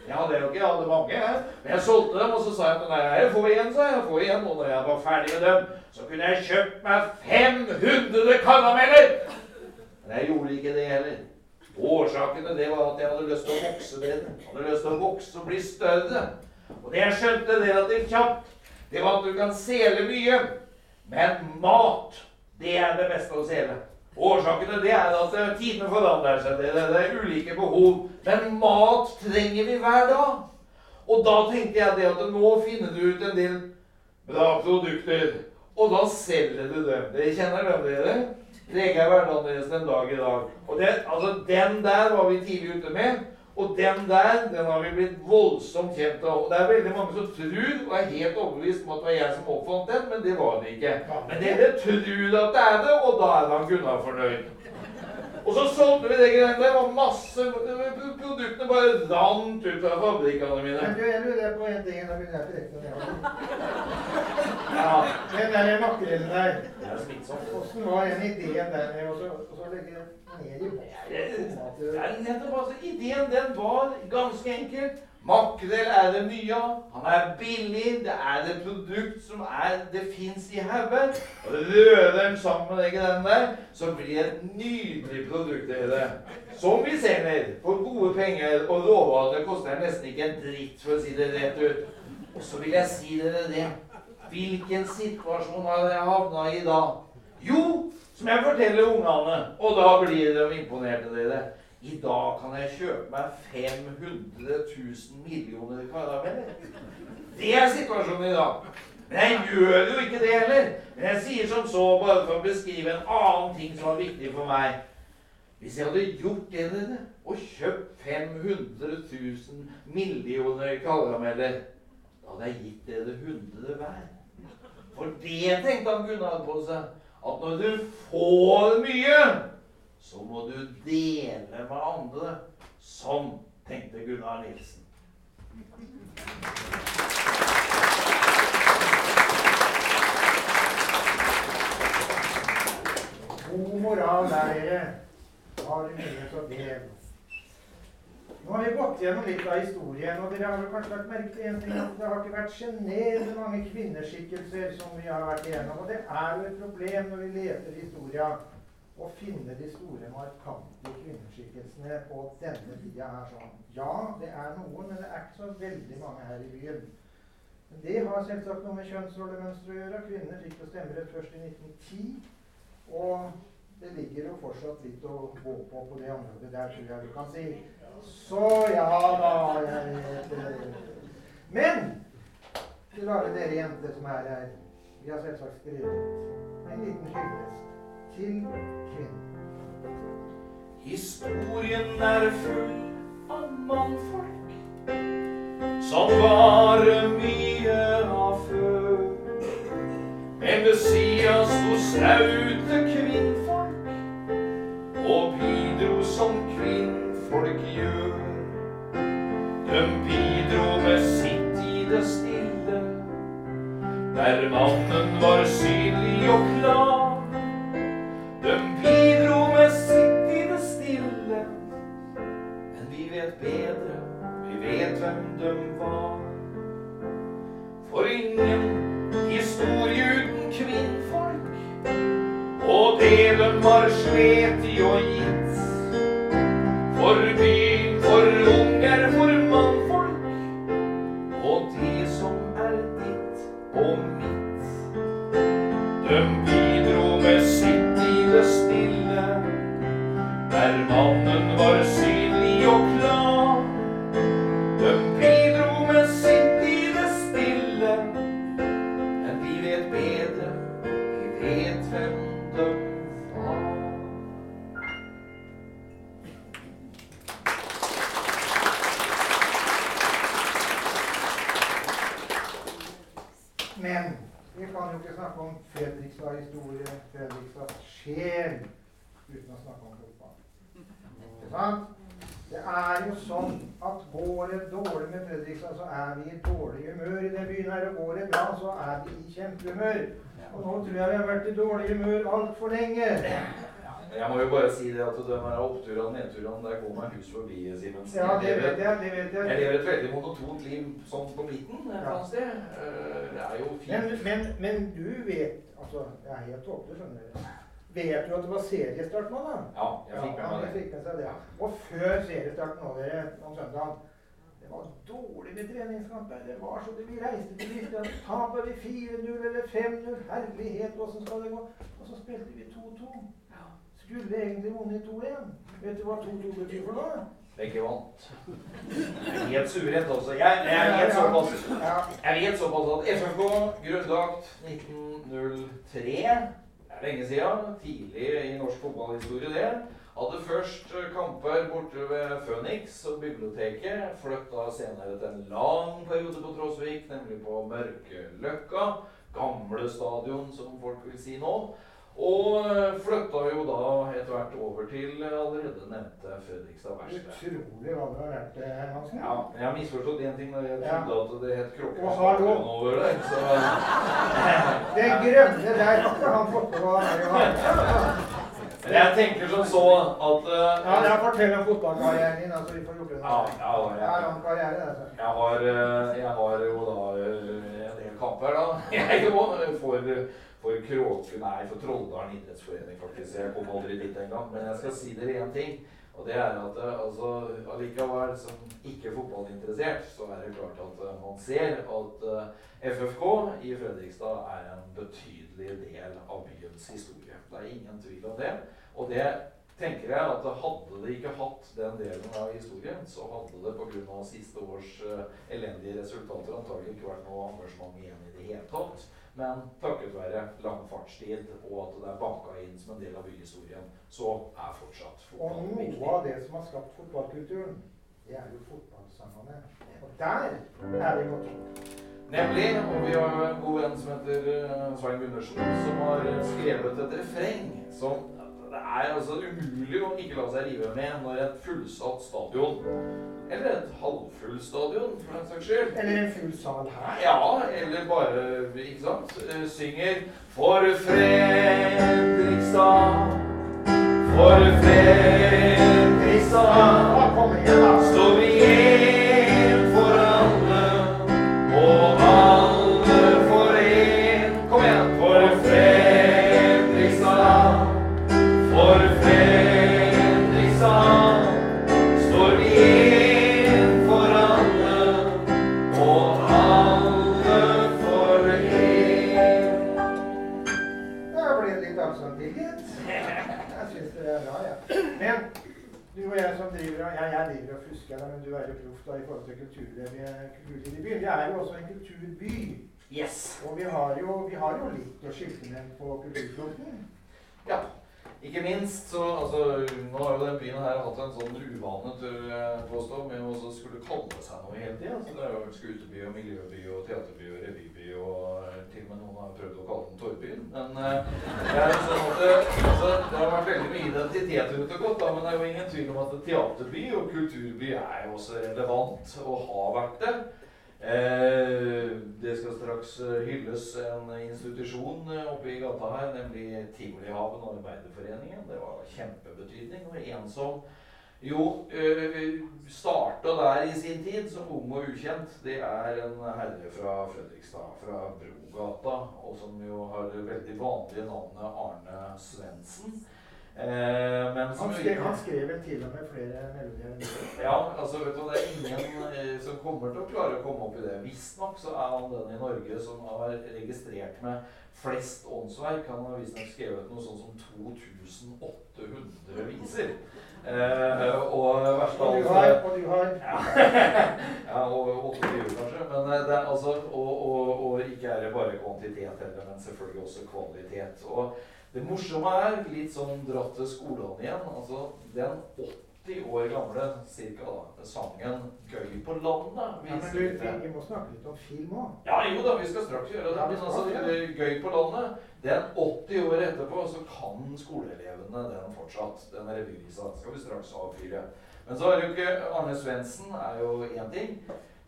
Jeg hadde jo ikke, jeg hadde mange, jeg. Men jeg solgte dem, og så sa jeg til nei, jeg får igjen, sa jeg. Får igjen. Og når jeg var ferdig med dem, så kunne jeg kjøpt meg 500 karameller. Men jeg gjorde ikke det heller. Årsakene det var at jeg hadde lyst til å vokse bedre. Hadde lyst til å vokse og bli større. Og det jeg skjønte relativt kjapt, det var at du kan sele mye. Men mat, det er det beste å Årsaken Årsakene det er at eh, tidene forandrer seg. Det er, ulike behov. Men mat trenger vi hver dag. Og da tenkte jeg det at nå finner du ut en del bra produkter. Og da selger du dem. Dere kjenner dem, dere? Preger hverdagen deres den dag i dag. Og det, altså, den der var vi tidlig ute med. Og den der den har vi blitt voldsomt kjent av. Og det er veldig mange som tror og er helt overbevist om at det var jeg som oppfant den, men det var det ikke. Men dere tror at det er det, og da er han Gunnar fornøyd. Og så solgte vi det greiene der. Det var masse Produktene bare rant ut fra fabrikkene mine. Men du, jeg lurer på en ting. Da begynner jeg å direkte nedover. Ja, Den der makrellen der. det er smittsomt. Hvordan var den ideen der med å så- og så legge ned i Det tomater? er nettopp altså, Ideen den var ganske enkel. Makrell er det mye av. Han er billig. Det er et produkt som er, det fins i haugen. Og rører dem sammen med greiene der, så blir det et nydelig produkt. dere. Som vi selger for gode penger og råvarer. Koster nesten ikke en dritt, for å si det rett ut. Og så vil jeg si dere det. Hvilken situasjon har jeg havna i da? Jo, som jeg forteller ungene, og da blir de imponerte, dere. I dag kan jeg kjøpe meg 500 000 millioner karameller. Det er situasjonen i dag. Men jeg gjør jo ikke det heller. Men jeg sier som så, bare for å beskrive en annen ting som var viktig for meg. Hvis jeg hadde gjort det, dere, og kjøpt 500 000 millioner karameller, da hadde jeg gitt dere 100 hver. For det tenkte han Gunnar på seg. At når du får mye, så må du dele med andre. Sånn tenkte Gunnar Nilsen. God moral der, dere. Har du til å del. Nå har vi gått gjennom litt av historien, og dere har kanskje lagt merke til en ting, at det har ikke vært sjenerende mange kvinneskikkelser som vi har vært igjennom. Og det er jo et problem når vi leter historia, å finne de store, markante kvinneskikkelsene på denne tida her sånn. Ja, det er noen, men det er ikke så veldig mange her i byen. Men det har selvsagt noe med kjønnsrollemønsteret å gjøre. Kvinner fikk jo stemmerett først i 1910. Og det ligger jo fortsatt litt å gå på på det området der, tror jeg vi kan si. Så ja da, jeg vet. Men til alle dere jenter som er her, vi har selvsagt skrevet en liten hyllest til kvinnen. Historien er full av mannfolk som var mye av før. Men ved sida sto snaute kvinnfolk og bidro som kvinnfolk gjør. De bidro med sitt i det stille, der mannen var synlig og klar. De bidro med sitt i det stille, men vi vet bedre, vi vet hvem de var. For ingen historie uten kvinnfolk, og det dem har slet i og gitt. Kjempehumør. Og nå tror jeg vi har vært i dårlig humør altfor lenge. Jeg må jo bare si det at de her oppturene nedturene, der går meg hus forbi, Simensen. Ja, det vet jeg. det vet Jeg jeg. lever et veldig monotont liv sånn på midten et eller sted. Eh, Det er jo fint. men, men du vet Altså, jeg er helt tåpelig, skjønner du. Vet du at det var seriestart nå, da? Ja, jeg fikk med meg det. fikk med seg det. Og før seriestarten nå, dere, om søndagen Det var dårlig med treningskamper. Det var så det vi reiste til Kristian. Taper vi 4-0 eller 5-0? Herlighet, åssen skal det gå? Og så spilte vi 2-2. Skulle egentlig vunnet 2-1. Vet du hva 2-2 betyr for noe? Begge vant. Helt suverent også. Jeg, jeg vet såpass. Jeg vet såpass at FFK, grunnlagt 1903, det er lenge siden, tidlig i norsk fotballhistorie det, hadde først kamper borte ved Phoenix og biblioteket, flytta senere til en lang periode på Tråsvik, nemlig på Mørkeløkka, gamle stadion som folk vil si nå, og flytta jo da etter hvert over til allerede nevnte Fredrikstad verksted. Utrolig hva det har vært, Hansen. Hermansen. Ja, jeg har misforstått én ting. Jeg Ja. trodde at det het Og over der. Så Det grønne der har ikke han fått på. Jeg tenker som så at uh, Ja, Jeg fortell om fotballkarrieren din, altså vi får gjort det. ja, ja, er jeg, lang karriere, altså. jeg, har, eh, jeg har jo da eh, en del kamper, da. Jeg jo for, for Kråke, nei, for Trolldalen idrettsforening, faktisk. Jeg kom aldri dit engang. Men jeg skal si dere én ting. Og det er at altså, allikevel, som ikke fotballinteressert, så er det klart at man ser at FFK i Fredrikstad er en betydelig del av byens historie. Det er ingen tvil om det. Og det tenker jeg at hadde det ikke hatt den delen av historien, så hadde det pga. siste års eh, elendige resultater antagelig ikke vært noe engasjement igjen i det hele tatt. Men takket være lang fartstid og at det er banka inn som en del av byhistorien, så er fortsatt Og noe viktig. av det som har skapt fotballkulturen, det er jo fotballsangene. Og der er vi godt opp. Nemlig, og vi har en god venn som heter eh, Svein Gundersen, som har skrevet et refreng som det er altså umulig å ikke la seg rive med når et fullsatt stadion, eller et halvfull stadion for den saks skyld, Eller en full sal her. ja, eller bare, ikke sant, eh, synger For Fredrikstad, for Fredrikstad står vi er jo også en kulturby. Yes. Og vi har jo, vi har jo litt å skilte med på kulturfronten. Ja. Ikke minst så altså, Nå har jo den byen her hatt en sånn uvane til påstå, med å skulle kalle seg noe hele tida. Så det har jo vært skuteby og miljøby og teaterby og revyby og til og med noen har prøvd å kalle den Torvbyen. Men eh, det er sånn at det, altså, det har vært veldig mye identitet rundt og godt, da, men det er jo ingen tvil om at teaterby og kulturby er jo også relevant og har vært det. Eh, det skal straks eh, hylles en institusjon eh, oppe i gata her, nemlig Tivolihaven Arbeiderforeningen. Det var kjempebetydning. Og en som jo starta der i sin tid som ung og ukjent, det er en herre fra Fredrikstad, fra Brogata, og som jo har det veldig vanlige navnet Arne Svendsen. Eh, men Han skrev, han skrev vel til og med flere melodier ja, altså vet du, det er ingen eh, som kommer til å klare å komme opp i det. Visstnok så er han den i Norge som har registrert med flest åndsverk. Han har visstnok skrevet noe sånn som 2800 viser. Eh, og verst av alt og du har ja, ja, og 28 kanskje. Men eh, det er altså, og, og, og ikke er det bare kvantitet heller, men selvfølgelig også kvalitet. Og det morsomme er, litt sånn dratt til skolene igjen, altså den 80 år gamle cirka da, sangen 'Gøy på landet' vi ja, men du, vi, vi må snakke litt om film òg. Ja, jo da, vi skal straks gjøre det. Men altså, gøy på landet. Den 80 år etterpå så kan skoleelevene den fortsatt. Den revyvisa skal vi straks avfyre. Men så er det jo ikke Arne Svendsen er jo én ting.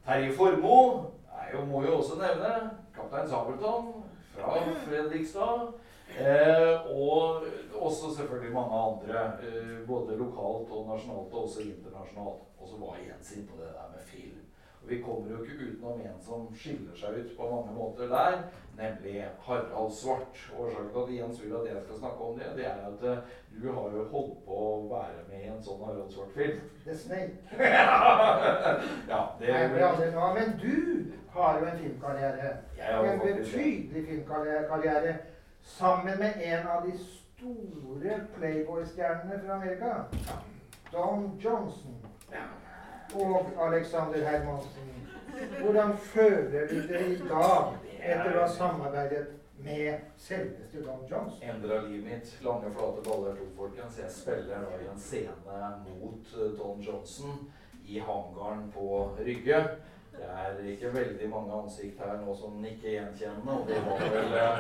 Terje Formoe må jo også nevne. Kaptein Sabeltann fra Fredrikstad. Eh, og også selvfølgelig mange andre, eh, både lokalt og nasjonalt, og også internasjonalt. Og så var Jens inn på det der med film. Og vi kommer jo ikke utenom en som skiller seg ut på mange måter der, nemlig Harald Svart. Årsaken til at Jens vil at jeg skal snakke om det, det er at eh, du har jo holdt på å være med i en sånn Harald Svart-film. The Snake. ja, det ble aldri men du har jo en filmkarriere. En betydelig filmkarriere. Sammen med en av de store Playboy-stjernene fra Amerika. Don Johnson og Alexander Hermansen. Hvordan føler du det i dag etter å ha samarbeidet med selveste Don Johnson? Endra livet mitt. Lange, flate baller tok, folkens. Jeg spiller da i en scene mot eh, Don Johnson i hangaren på Rygge. Det er ikke veldig mange ansikt her nå som nikker gjenkjennende, og det var vel eh,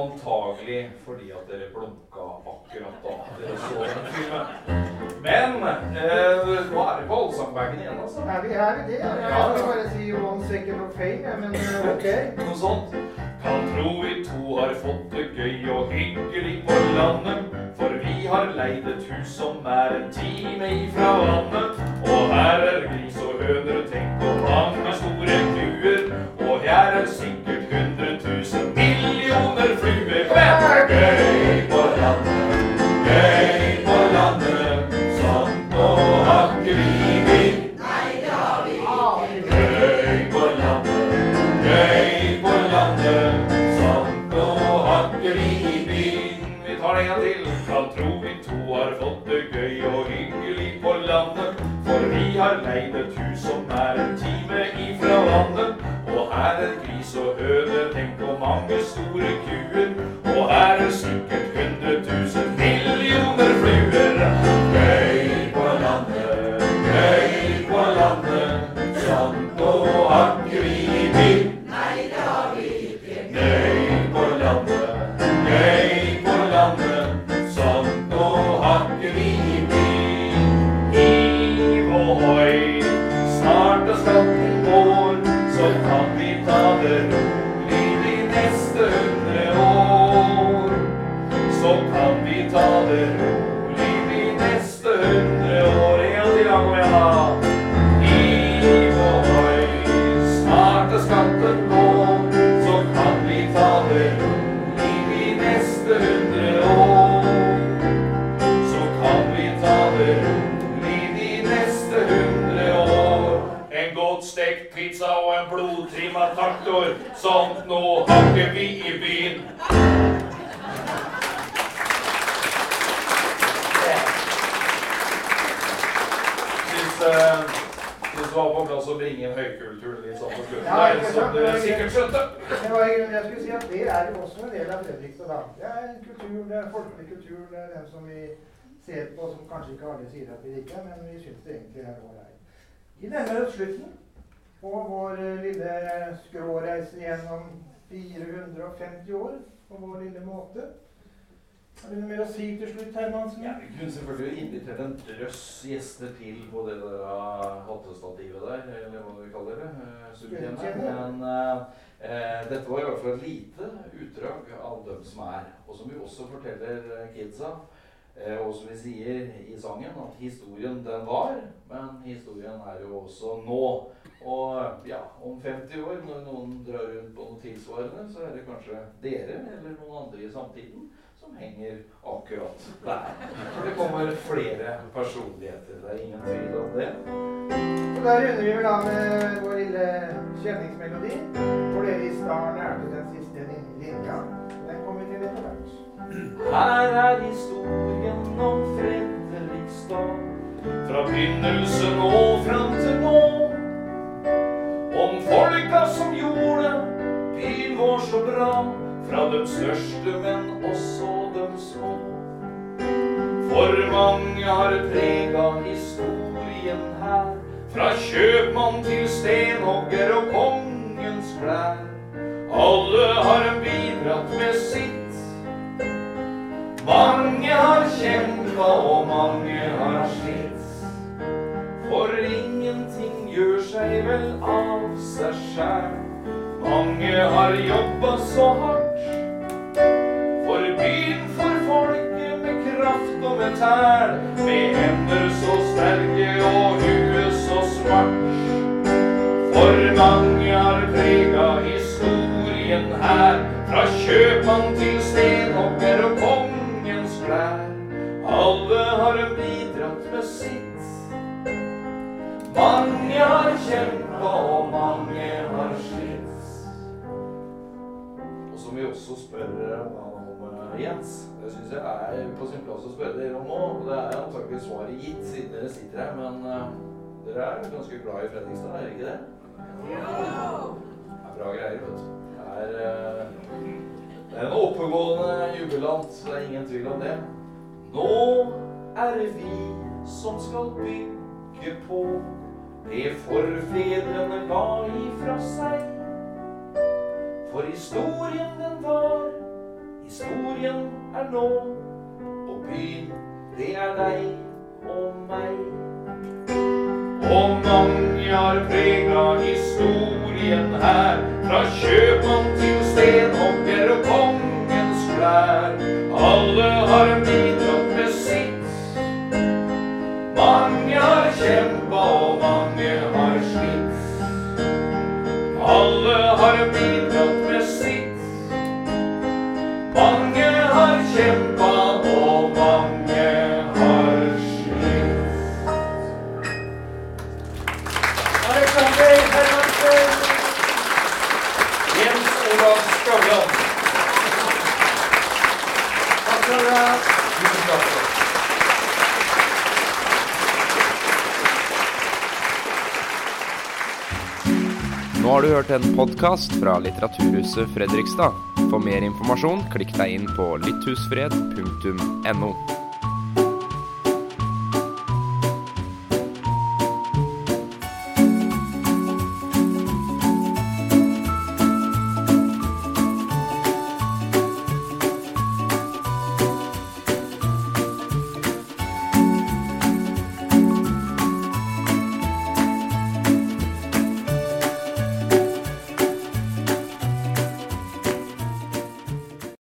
antagelig fordi at dere blunka akkurat da dere så den filmen. Men eh, nå er vi på allsangbagen igjen, altså. Er vi her i det? Jeg skal bare si one second of fame, men eh, ok. Noe sånt. Kan tro vi to har fått det gøy og hyggelig på landet. For vi har leid et hus som er en time ifra vannet. Og her er gris og høner, tenk på mange et hus som er en time ifra vannet. Og her er gris og høne, tenk på mange store kuer. Og her er sikkert ta det rolig de neste hundre år. Så kan vi ta det rolig traktor. Sånt nå hakker vi i byen. Syns, eh, uh, du var på plass å bringe inn høykulturen litt sånn på slutten Ja, der, som du dere sikkert skjønte. Det var jeg skulle si at det er jo også en del av Fredrikstad. da. Det er en kultur, det er folkelig kultur. Det er den som vi ser på som kanskje ikke alle sier at vi liker, men vi syns det egentlig er ålreit. Nærmer oss slutten på vår eh, lille skråreise gjennom 450 år på vår lille måte. Har du noe mer å si til slutt, Hermansen? Ja, vi kunne selvfølgelig invitert en drøss gjester til på det der uh, hattestativet der, eller hva vi kaller det. Uh, Men uh, uh, dette var i hvert fall et lite utdrag av dem som er. Og som vi også forteller kidsa. Uh, og som vi sier i sangen, at historien den var, men historien er jo også nå. Og ja, om 50 år, når noen drar rundt på noe tilsvarende, så er det kanskje dere eller noen andre i samtiden som henger akkurat der. For det kommer flere personligheter. Det er ingen tvil om det. Så da runder vi vel av med vår lille kjenningsmelodi. For dere i Staren er til den siste linja. Den kommer til etter hvert. Her er historien om Fredrikstad. Fra begynnelsen og fram til nå. Om folka som gjorde byen vår så bra. Fra de største, men også de små. For mange har prega historien her. Fra kjøpmann til stenhogger og kongens klær. Alle har bidratt med sitt. Mange har kjempa, og mange har slitt. For ingenting gjør seg vel av seg sjæl. Mange har jobba så hardt. For byen, for folket, med kraft og med tæl. Med hender så sterke og huet så smart. For mange har prega historien her. Fra kjøpmann til stenhogger og klær. Alle har bidratt med sitt. Mange har kjempa, og mange har slitt. Og som vi også spør eh, om eh, Jens, det syns jeg er på sin plass å spørre dere om òg. Og det er antakelig svaret gitt siden dere sitter her, men uh, dere er ganske glad i Fredrikstad, er dere ikke det? Det er bra greier, vet du. Det er, uh, det er en oppegående jubilant, det er ingen tvil om det. Nå er det vi som skal bygge på det forfedrene ga ifra seg. For historien den var, historien er nå. Og byen, det er deg og meg. Og mange har prega historien her. Fra kjøpmann til stenhogger og kongens klær. Alle har bidratt Nå har du hørt en podkast fra Litteraturhuset Fredrikstad. For mer informasjon, klikk deg inn på lytthusfred.no.